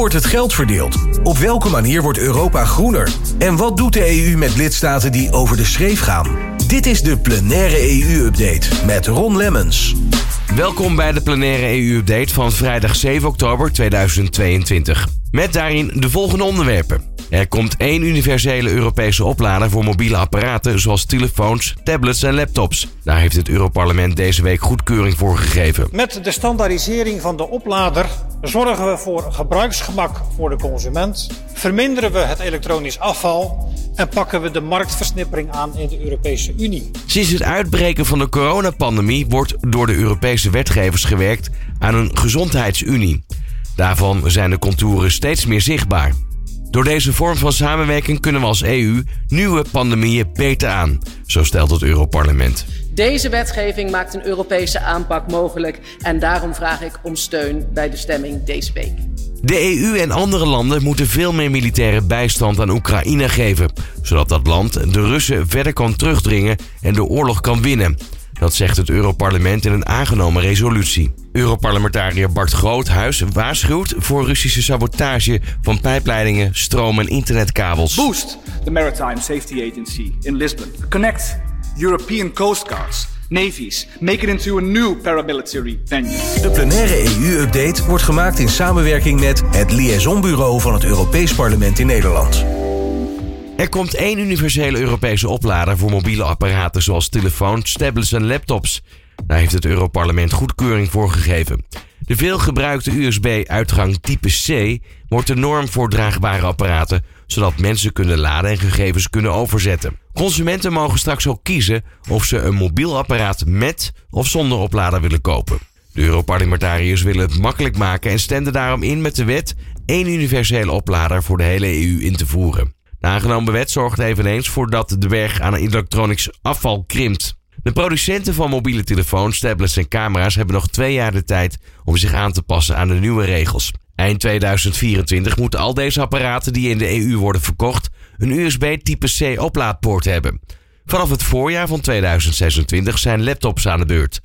wordt het geld verdeeld? Op welke manier wordt Europa groener? En wat doet de EU met lidstaten die over de schreef gaan? Dit is de plenaire EU-update met Ron Lemmens. Welkom bij de plenaire EU-update van vrijdag 7 oktober 2022. Met daarin de volgende onderwerpen. Er komt één universele Europese oplader voor mobiele apparaten zoals telefoons, tablets en laptops. Daar heeft het Europarlement deze week goedkeuring voor gegeven. Met de standaardisering van de oplader zorgen we voor gebruiksgemak voor de consument, verminderen we het elektronisch afval en pakken we de marktversnippering aan in de Europese Unie. Sinds het uitbreken van de coronapandemie wordt door de Europese wetgevers gewerkt aan een gezondheidsunie. Daarvan zijn de contouren steeds meer zichtbaar. Door deze vorm van samenwerking kunnen we als EU nieuwe pandemieën beter aan, zo stelt het Europarlement. Deze wetgeving maakt een Europese aanpak mogelijk en daarom vraag ik om steun bij de stemming deze week. De EU en andere landen moeten veel meer militaire bijstand aan Oekraïne geven, zodat dat land de Russen verder kan terugdringen en de oorlog kan winnen. Dat zegt het Europarlement in een aangenomen resolutie. Europarlementariër Bart Groothuis waarschuwt voor Russische sabotage van pijpleidingen, stroom- en internetkabels. Boost the Maritime Safety Agency in Lisbon. Connect European Coast Guards, navies. Make it into a new paramilitary venue. De plenaire EU-update wordt gemaakt in samenwerking met het Liaisonbureau van het Europees Parlement in Nederland. Er komt één universele Europese oplader voor mobiele apparaten zoals telefoons, tablets en laptops. Daar heeft het Europarlement goedkeuring voor gegeven. De veelgebruikte USB-uitgang type C wordt de norm voor draagbare apparaten, zodat mensen kunnen laden en gegevens kunnen overzetten. Consumenten mogen straks ook kiezen of ze een mobiel apparaat met of zonder oplader willen kopen. De Europarlementariërs willen het makkelijk maken en stemden daarom in met de wet één universele oplader voor de hele EU in te voeren. De aangenomen wet zorgt eveneens voor dat de berg aan elektronisch afval krimpt. De producenten van mobiele telefoons, tablets en camera's hebben nog twee jaar de tijd om zich aan te passen aan de nieuwe regels. Eind 2024 moeten al deze apparaten die in de EU worden verkocht een USB type C oplaadpoort hebben. Vanaf het voorjaar van 2026 zijn laptops aan de beurt.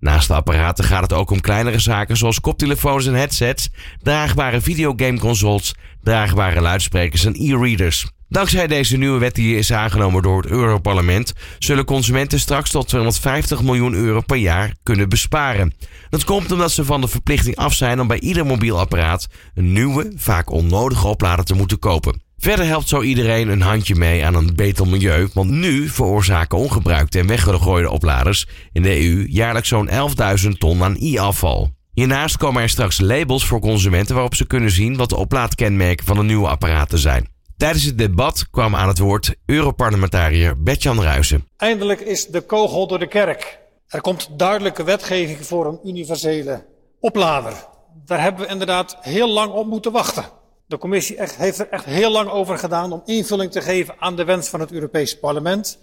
Naast de apparaten gaat het ook om kleinere zaken zoals koptelefoons en headsets, draagbare videogameconsoles, draagbare luidsprekers en e-readers. Dankzij deze nieuwe wet die is aangenomen door het Europarlement, zullen consumenten straks tot 250 miljoen euro per jaar kunnen besparen. Dat komt omdat ze van de verplichting af zijn om bij ieder mobiel apparaat een nieuwe, vaak onnodige oplader te moeten kopen. Verder helpt zo iedereen een handje mee aan een beter milieu, want nu veroorzaken ongebruikte en weggegooide opladers in de EU jaarlijks zo'n 11.000 ton aan e-afval. Hiernaast komen er straks labels voor consumenten waarop ze kunnen zien wat de oplaadkenmerken van de nieuwe apparaten zijn. Tijdens het debat kwam aan het woord Europarlementariër Bertjan Ruijsen. Eindelijk is de kogel door de kerk. Er komt duidelijke wetgeving voor een universele oplader. Daar hebben we inderdaad heel lang op moeten wachten. De commissie heeft er echt heel lang over gedaan om invulling te geven aan de wens van het Europese parlement.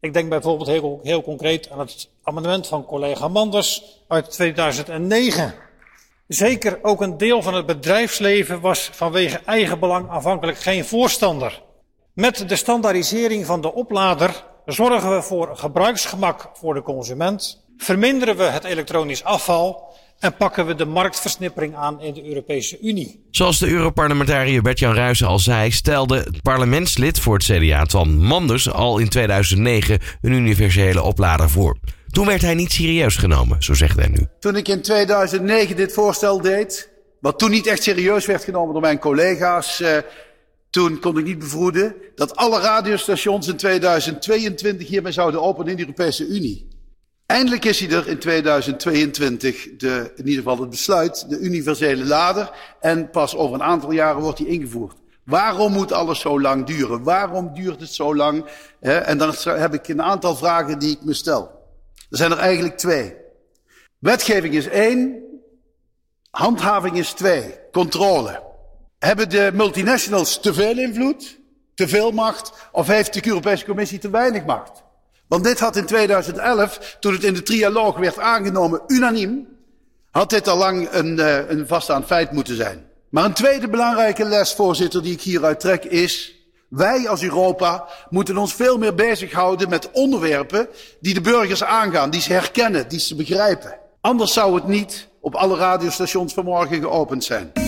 Ik denk bijvoorbeeld heel, heel concreet aan het amendement van collega Manders uit 2009. Zeker ook een deel van het bedrijfsleven was vanwege eigen belang aanvankelijk geen voorstander. Met de standaardisering van de oplader zorgen we voor gebruiksgemak voor de consument, verminderen we het elektronisch afval en pakken we de marktversnippering aan in de Europese Unie. Zoals de Europarlementariër Bert-Jan Ruijsen al zei, stelde het parlementslid voor het CDA Twan Manders al in 2009 een universele oplader voor. Toen werd hij niet serieus genomen, zo zegt hij nu. Toen ik in 2009 dit voorstel deed, wat toen niet echt serieus werd genomen door mijn collega's, eh, toen kon ik niet bevroeden dat alle radiostations in 2022 hiermee zouden openen in de Europese Unie. Eindelijk is hij er in 2022, de, in ieder geval het besluit, de universele lader. En pas over een aantal jaren wordt hij ingevoerd. Waarom moet alles zo lang duren? Waarom duurt het zo lang? En dan heb ik een aantal vragen die ik me stel. Er zijn er eigenlijk twee. Wetgeving is één, handhaving is twee, controle. Hebben de multinationals te veel invloed, te veel macht, of heeft de Europese Commissie te weinig macht? Want dit had in 2011, toen het in de trialoog werd aangenomen, unaniem, had dit al lang een, uh, een vaststaand feit moeten zijn. Maar een tweede belangrijke les, voorzitter, die ik hieruit trek is, wij als Europa moeten ons veel meer bezighouden met onderwerpen die de burgers aangaan, die ze herkennen, die ze begrijpen. Anders zou het niet op alle radiostations vanmorgen geopend zijn.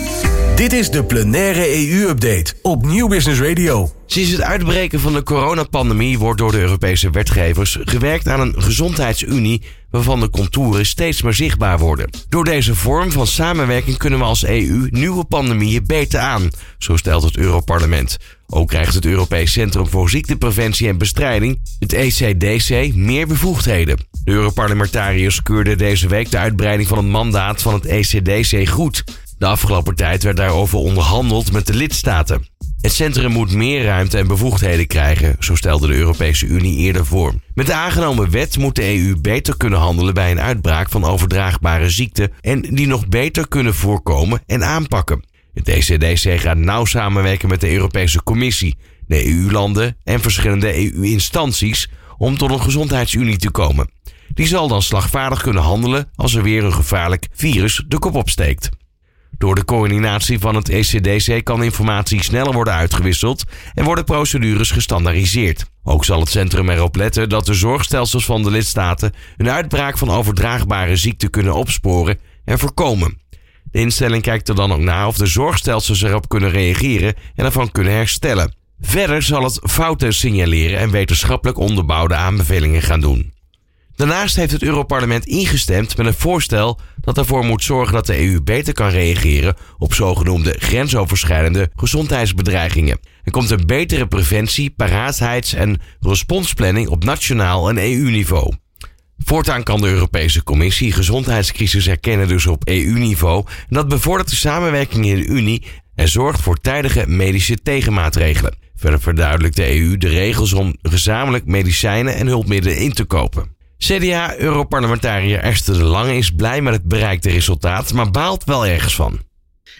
Dit is de plenaire EU-update op Nieuw Business Radio. Sinds het uitbreken van de coronapandemie wordt door de Europese wetgevers gewerkt aan een gezondheidsunie waarvan de contouren steeds meer zichtbaar worden. Door deze vorm van samenwerking kunnen we als EU nieuwe pandemieën beter aan, zo stelt het Europarlement. Ook krijgt het Europees Centrum voor Ziektepreventie en Bestrijding, het ECDC, meer bevoegdheden. De Europarlementariërs keurden deze week de uitbreiding van het mandaat van het ECDC goed. De afgelopen tijd werd daarover onderhandeld met de lidstaten. Het centrum moet meer ruimte en bevoegdheden krijgen, zo stelde de Europese Unie eerder voor. Met de aangenomen wet moet de EU beter kunnen handelen bij een uitbraak van overdraagbare ziekten en die nog beter kunnen voorkomen en aanpakken. Het ECDC gaat nauw samenwerken met de Europese Commissie, de EU-landen en verschillende EU-instanties om tot een gezondheidsunie te komen. Die zal dan slagvaardig kunnen handelen als er weer een gevaarlijk virus de kop opsteekt. Door de coördinatie van het ECDC kan informatie sneller worden uitgewisseld en worden procedures gestandaardiseerd. Ook zal het centrum erop letten dat de zorgstelsels van de lidstaten een uitbraak van overdraagbare ziekten kunnen opsporen en voorkomen. De instelling kijkt er dan ook naar of de zorgstelsels erop kunnen reageren en ervan kunnen herstellen. Verder zal het fouten signaleren en wetenschappelijk onderbouwde aanbevelingen gaan doen. Daarnaast heeft het Europarlement ingestemd met een voorstel dat ervoor moet zorgen dat de EU beter kan reageren op zogenoemde grensoverschrijdende gezondheidsbedreigingen. Er komt een betere preventie, paraatheids- en responsplanning op nationaal en EU-niveau. Voortaan kan de Europese Commissie gezondheidscrisis herkennen dus op EU-niveau dat bevordert de samenwerking in de Unie en zorgt voor tijdige medische tegenmaatregelen. Verder verduidelijkt de EU de regels om gezamenlijk medicijnen en hulpmiddelen in te kopen. CDA-europarlementariër Esther de Lange is blij met het bereikte resultaat, maar baalt wel ergens van.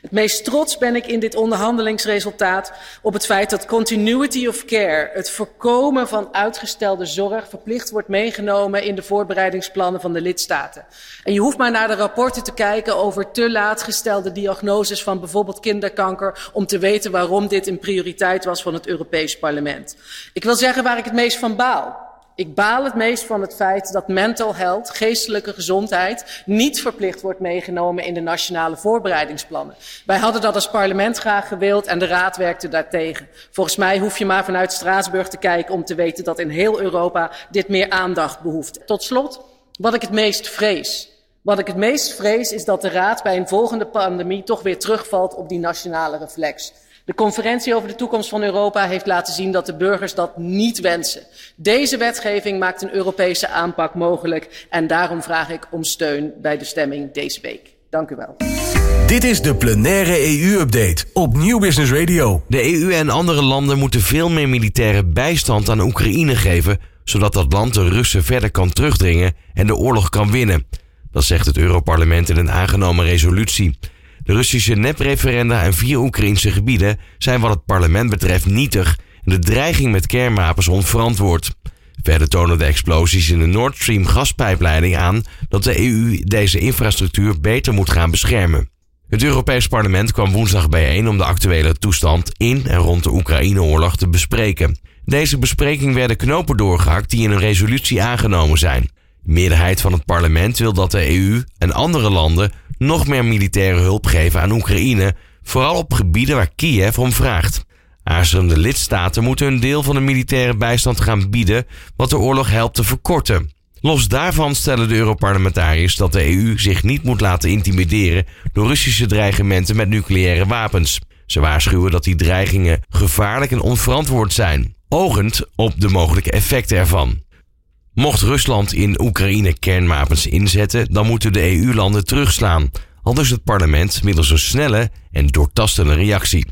Het meest trots ben ik in dit onderhandelingsresultaat op het feit dat continuity of care, het voorkomen van uitgestelde zorg, verplicht wordt meegenomen in de voorbereidingsplannen van de lidstaten. En je hoeft maar naar de rapporten te kijken over te laat gestelde diagnoses van bijvoorbeeld kinderkanker om te weten waarom dit een prioriteit was van het Europees Parlement. Ik wil zeggen waar ik het meest van baal. Ik baal het meest van het feit dat mental health, geestelijke gezondheid, niet verplicht wordt meegenomen in de nationale voorbereidingsplannen. Wij hadden dat als parlement graag gewild en de raad werkte daartegen. Volgens mij hoef je maar vanuit Straatsburg te kijken om te weten dat in heel Europa dit meer aandacht behoeft. Tot slot, wat ik het meest vrees. Wat ik het meest vrees is dat de raad bij een volgende pandemie toch weer terugvalt op die nationale reflex. De conferentie over de toekomst van Europa heeft laten zien dat de burgers dat niet wensen. Deze wetgeving maakt een Europese aanpak mogelijk en daarom vraag ik om steun bij de stemming deze week. Dank u wel. Dit is de plenaire EU-update op Nieuw Business Radio. De EU en andere landen moeten veel meer militaire bijstand aan Oekraïne geven, zodat dat land de Russen verder kan terugdringen en de oorlog kan winnen. Dat zegt het Europarlement in een aangenomen resolutie. De Russische nepreferenda en vier Oekraïnse gebieden zijn wat het parlement betreft nietig en de dreiging met kernwapens onverantwoord. Verder tonen de explosies in de Nord Stream gaspijpleiding aan dat de EU deze infrastructuur beter moet gaan beschermen. Het Europees Parlement kwam woensdag bijeen om de actuele toestand in en rond de Oekraïne-oorlog te bespreken. Deze bespreking werden knopen doorgehakt die in een resolutie aangenomen zijn. De meerderheid van het parlement wil dat de EU en andere landen nog meer militaire hulp geven aan Oekraïne, vooral op gebieden waar Kiev om vraagt. Aarzelende lidstaten moeten een deel van de militaire bijstand gaan bieden, wat de oorlog helpt te verkorten. Los daarvan stellen de Europarlementariërs dat de EU zich niet moet laten intimideren door Russische dreigementen met nucleaire wapens. Ze waarschuwen dat die dreigingen gevaarlijk en onverantwoord zijn, ogend op de mogelijke effecten ervan. Mocht Rusland in Oekraïne kernwapens inzetten, dan moeten de EU-landen terugslaan, al dus het parlement middels een snelle en doortastende reactie.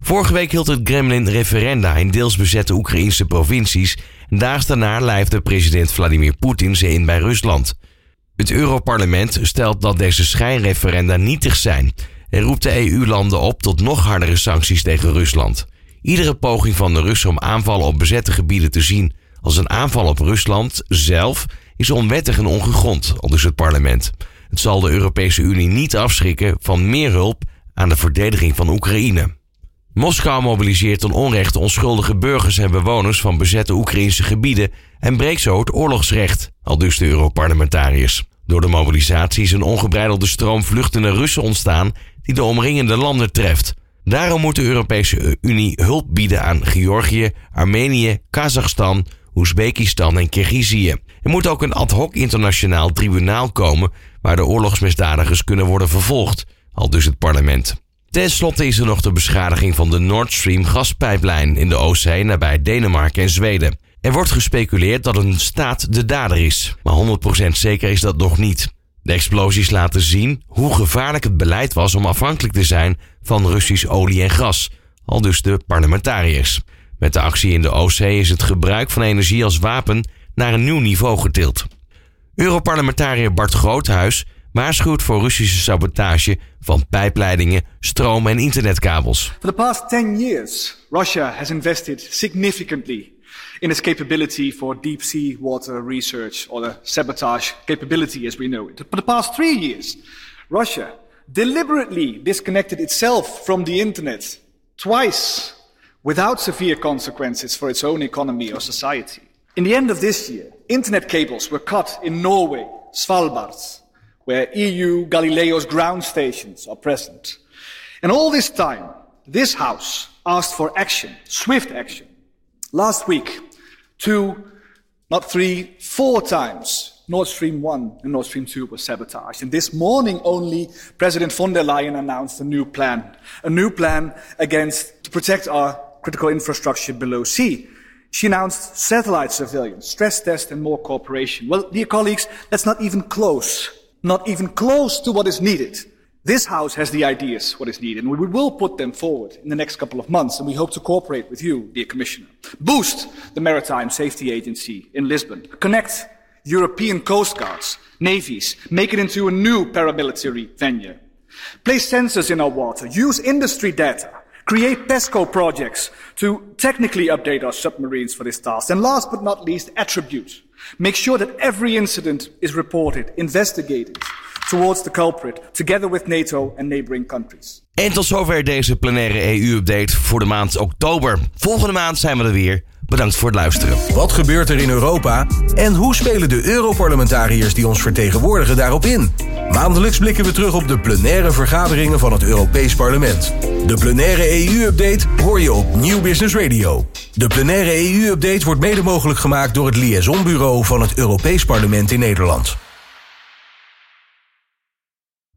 Vorige week hield het Kremlin referenda in deels bezette Oekraïnse provincies en daags daarna lijfde president Vladimir Poetin ze in bij Rusland. Het Europarlement stelt dat deze schijnreferenda nietig zijn en roept de EU-landen op tot nog hardere sancties tegen Rusland. Iedere poging van de Russen om aanvallen op bezette gebieden te zien als een aanval op Rusland zelf is onwettig en ongegrond, al dus het parlement. Het zal de Europese Unie niet afschrikken van meer hulp aan de verdediging van Oekraïne. Moskou mobiliseert ten onrechte onschuldige burgers en bewoners van bezette Oekraïnse gebieden en breekt zo het oorlogsrecht, al dus de Europarlementariërs. Door de mobilisatie is een ongebreidelde stroom vluchtende Russen ontstaan die de omringende landen treft. Daarom moet de Europese Unie hulp bieden aan Georgië, Armenië, Kazachstan, Oezbekistan en Kirgizië. Er moet ook een ad hoc internationaal tribunaal komen waar de oorlogsmisdadigers kunnen worden vervolgd, al dus het parlement. Ten slotte is er nog de beschadiging van de Nord Stream gaspijplijn in de Oostzee nabij Denemarken en Zweden. Er wordt gespeculeerd dat een staat de dader is, maar 100% zeker is dat nog niet. De explosies laten zien hoe gevaarlijk het beleid was om afhankelijk te zijn van Russisch olie en gas, al dus de parlementariërs. Met de actie in de Oostzee is het gebruik van energie als wapen naar een nieuw niveau getild. Europarlementariër Bart Groothuis waarschuwt voor Russische sabotage van pijpleidingen, stroom- en internetkabels. For the past 10 years, Russia has invested significantly in its capability for deep sea water research or the sabotage capability as we know it. For the past three years, Russia deliberately disconnected itself from the internet twice without severe consequences for its own economy or society. In the end of this year, internet cables were cut in Norway, Svalbard, where EU Galileo's ground stations are present. And all this time, this House asked for action, swift action. Last week, two, not three, four times, Nord Stream 1 and Nord Stream 2 were sabotaged. And this morning only, President von der Leyen announced a new plan, a new plan against, to protect our critical infrastructure below sea. She announced satellite surveillance, stress test and more cooperation. Well, dear colleagues, that's not even close not even close to what is needed. This House has the ideas what is needed, and we will put them forward in the next couple of months, and we hope to cooperate with you, dear Commissioner. Boost the Maritime Safety Agency in Lisbon. Connect European coast guards, navies, make it into a new paramilitary venue. Place sensors in our water, use industry data, create PESCO projects to technically update our submarines for this task, and last but not least, attribute Make sure that every incident is reported, investigated towards the culprit, together with NATO and neighboring countries. En tot zover deze plenaire EU-update voor de maand oktober. Volgende maand zijn we er weer. Bedankt voor het luisteren. Wat gebeurt er in Europa? En hoe spelen de Europarlementariërs die ons vertegenwoordigen daarop in? Maandelijks blikken we terug op de plenaire vergaderingen van het Europees Parlement. De plenaire EU-update hoor je op Nieuw Business Radio. De plenaire EU-update wordt mede mogelijk gemaakt door het Liaisonbureau van het Europees Parlement in Nederland.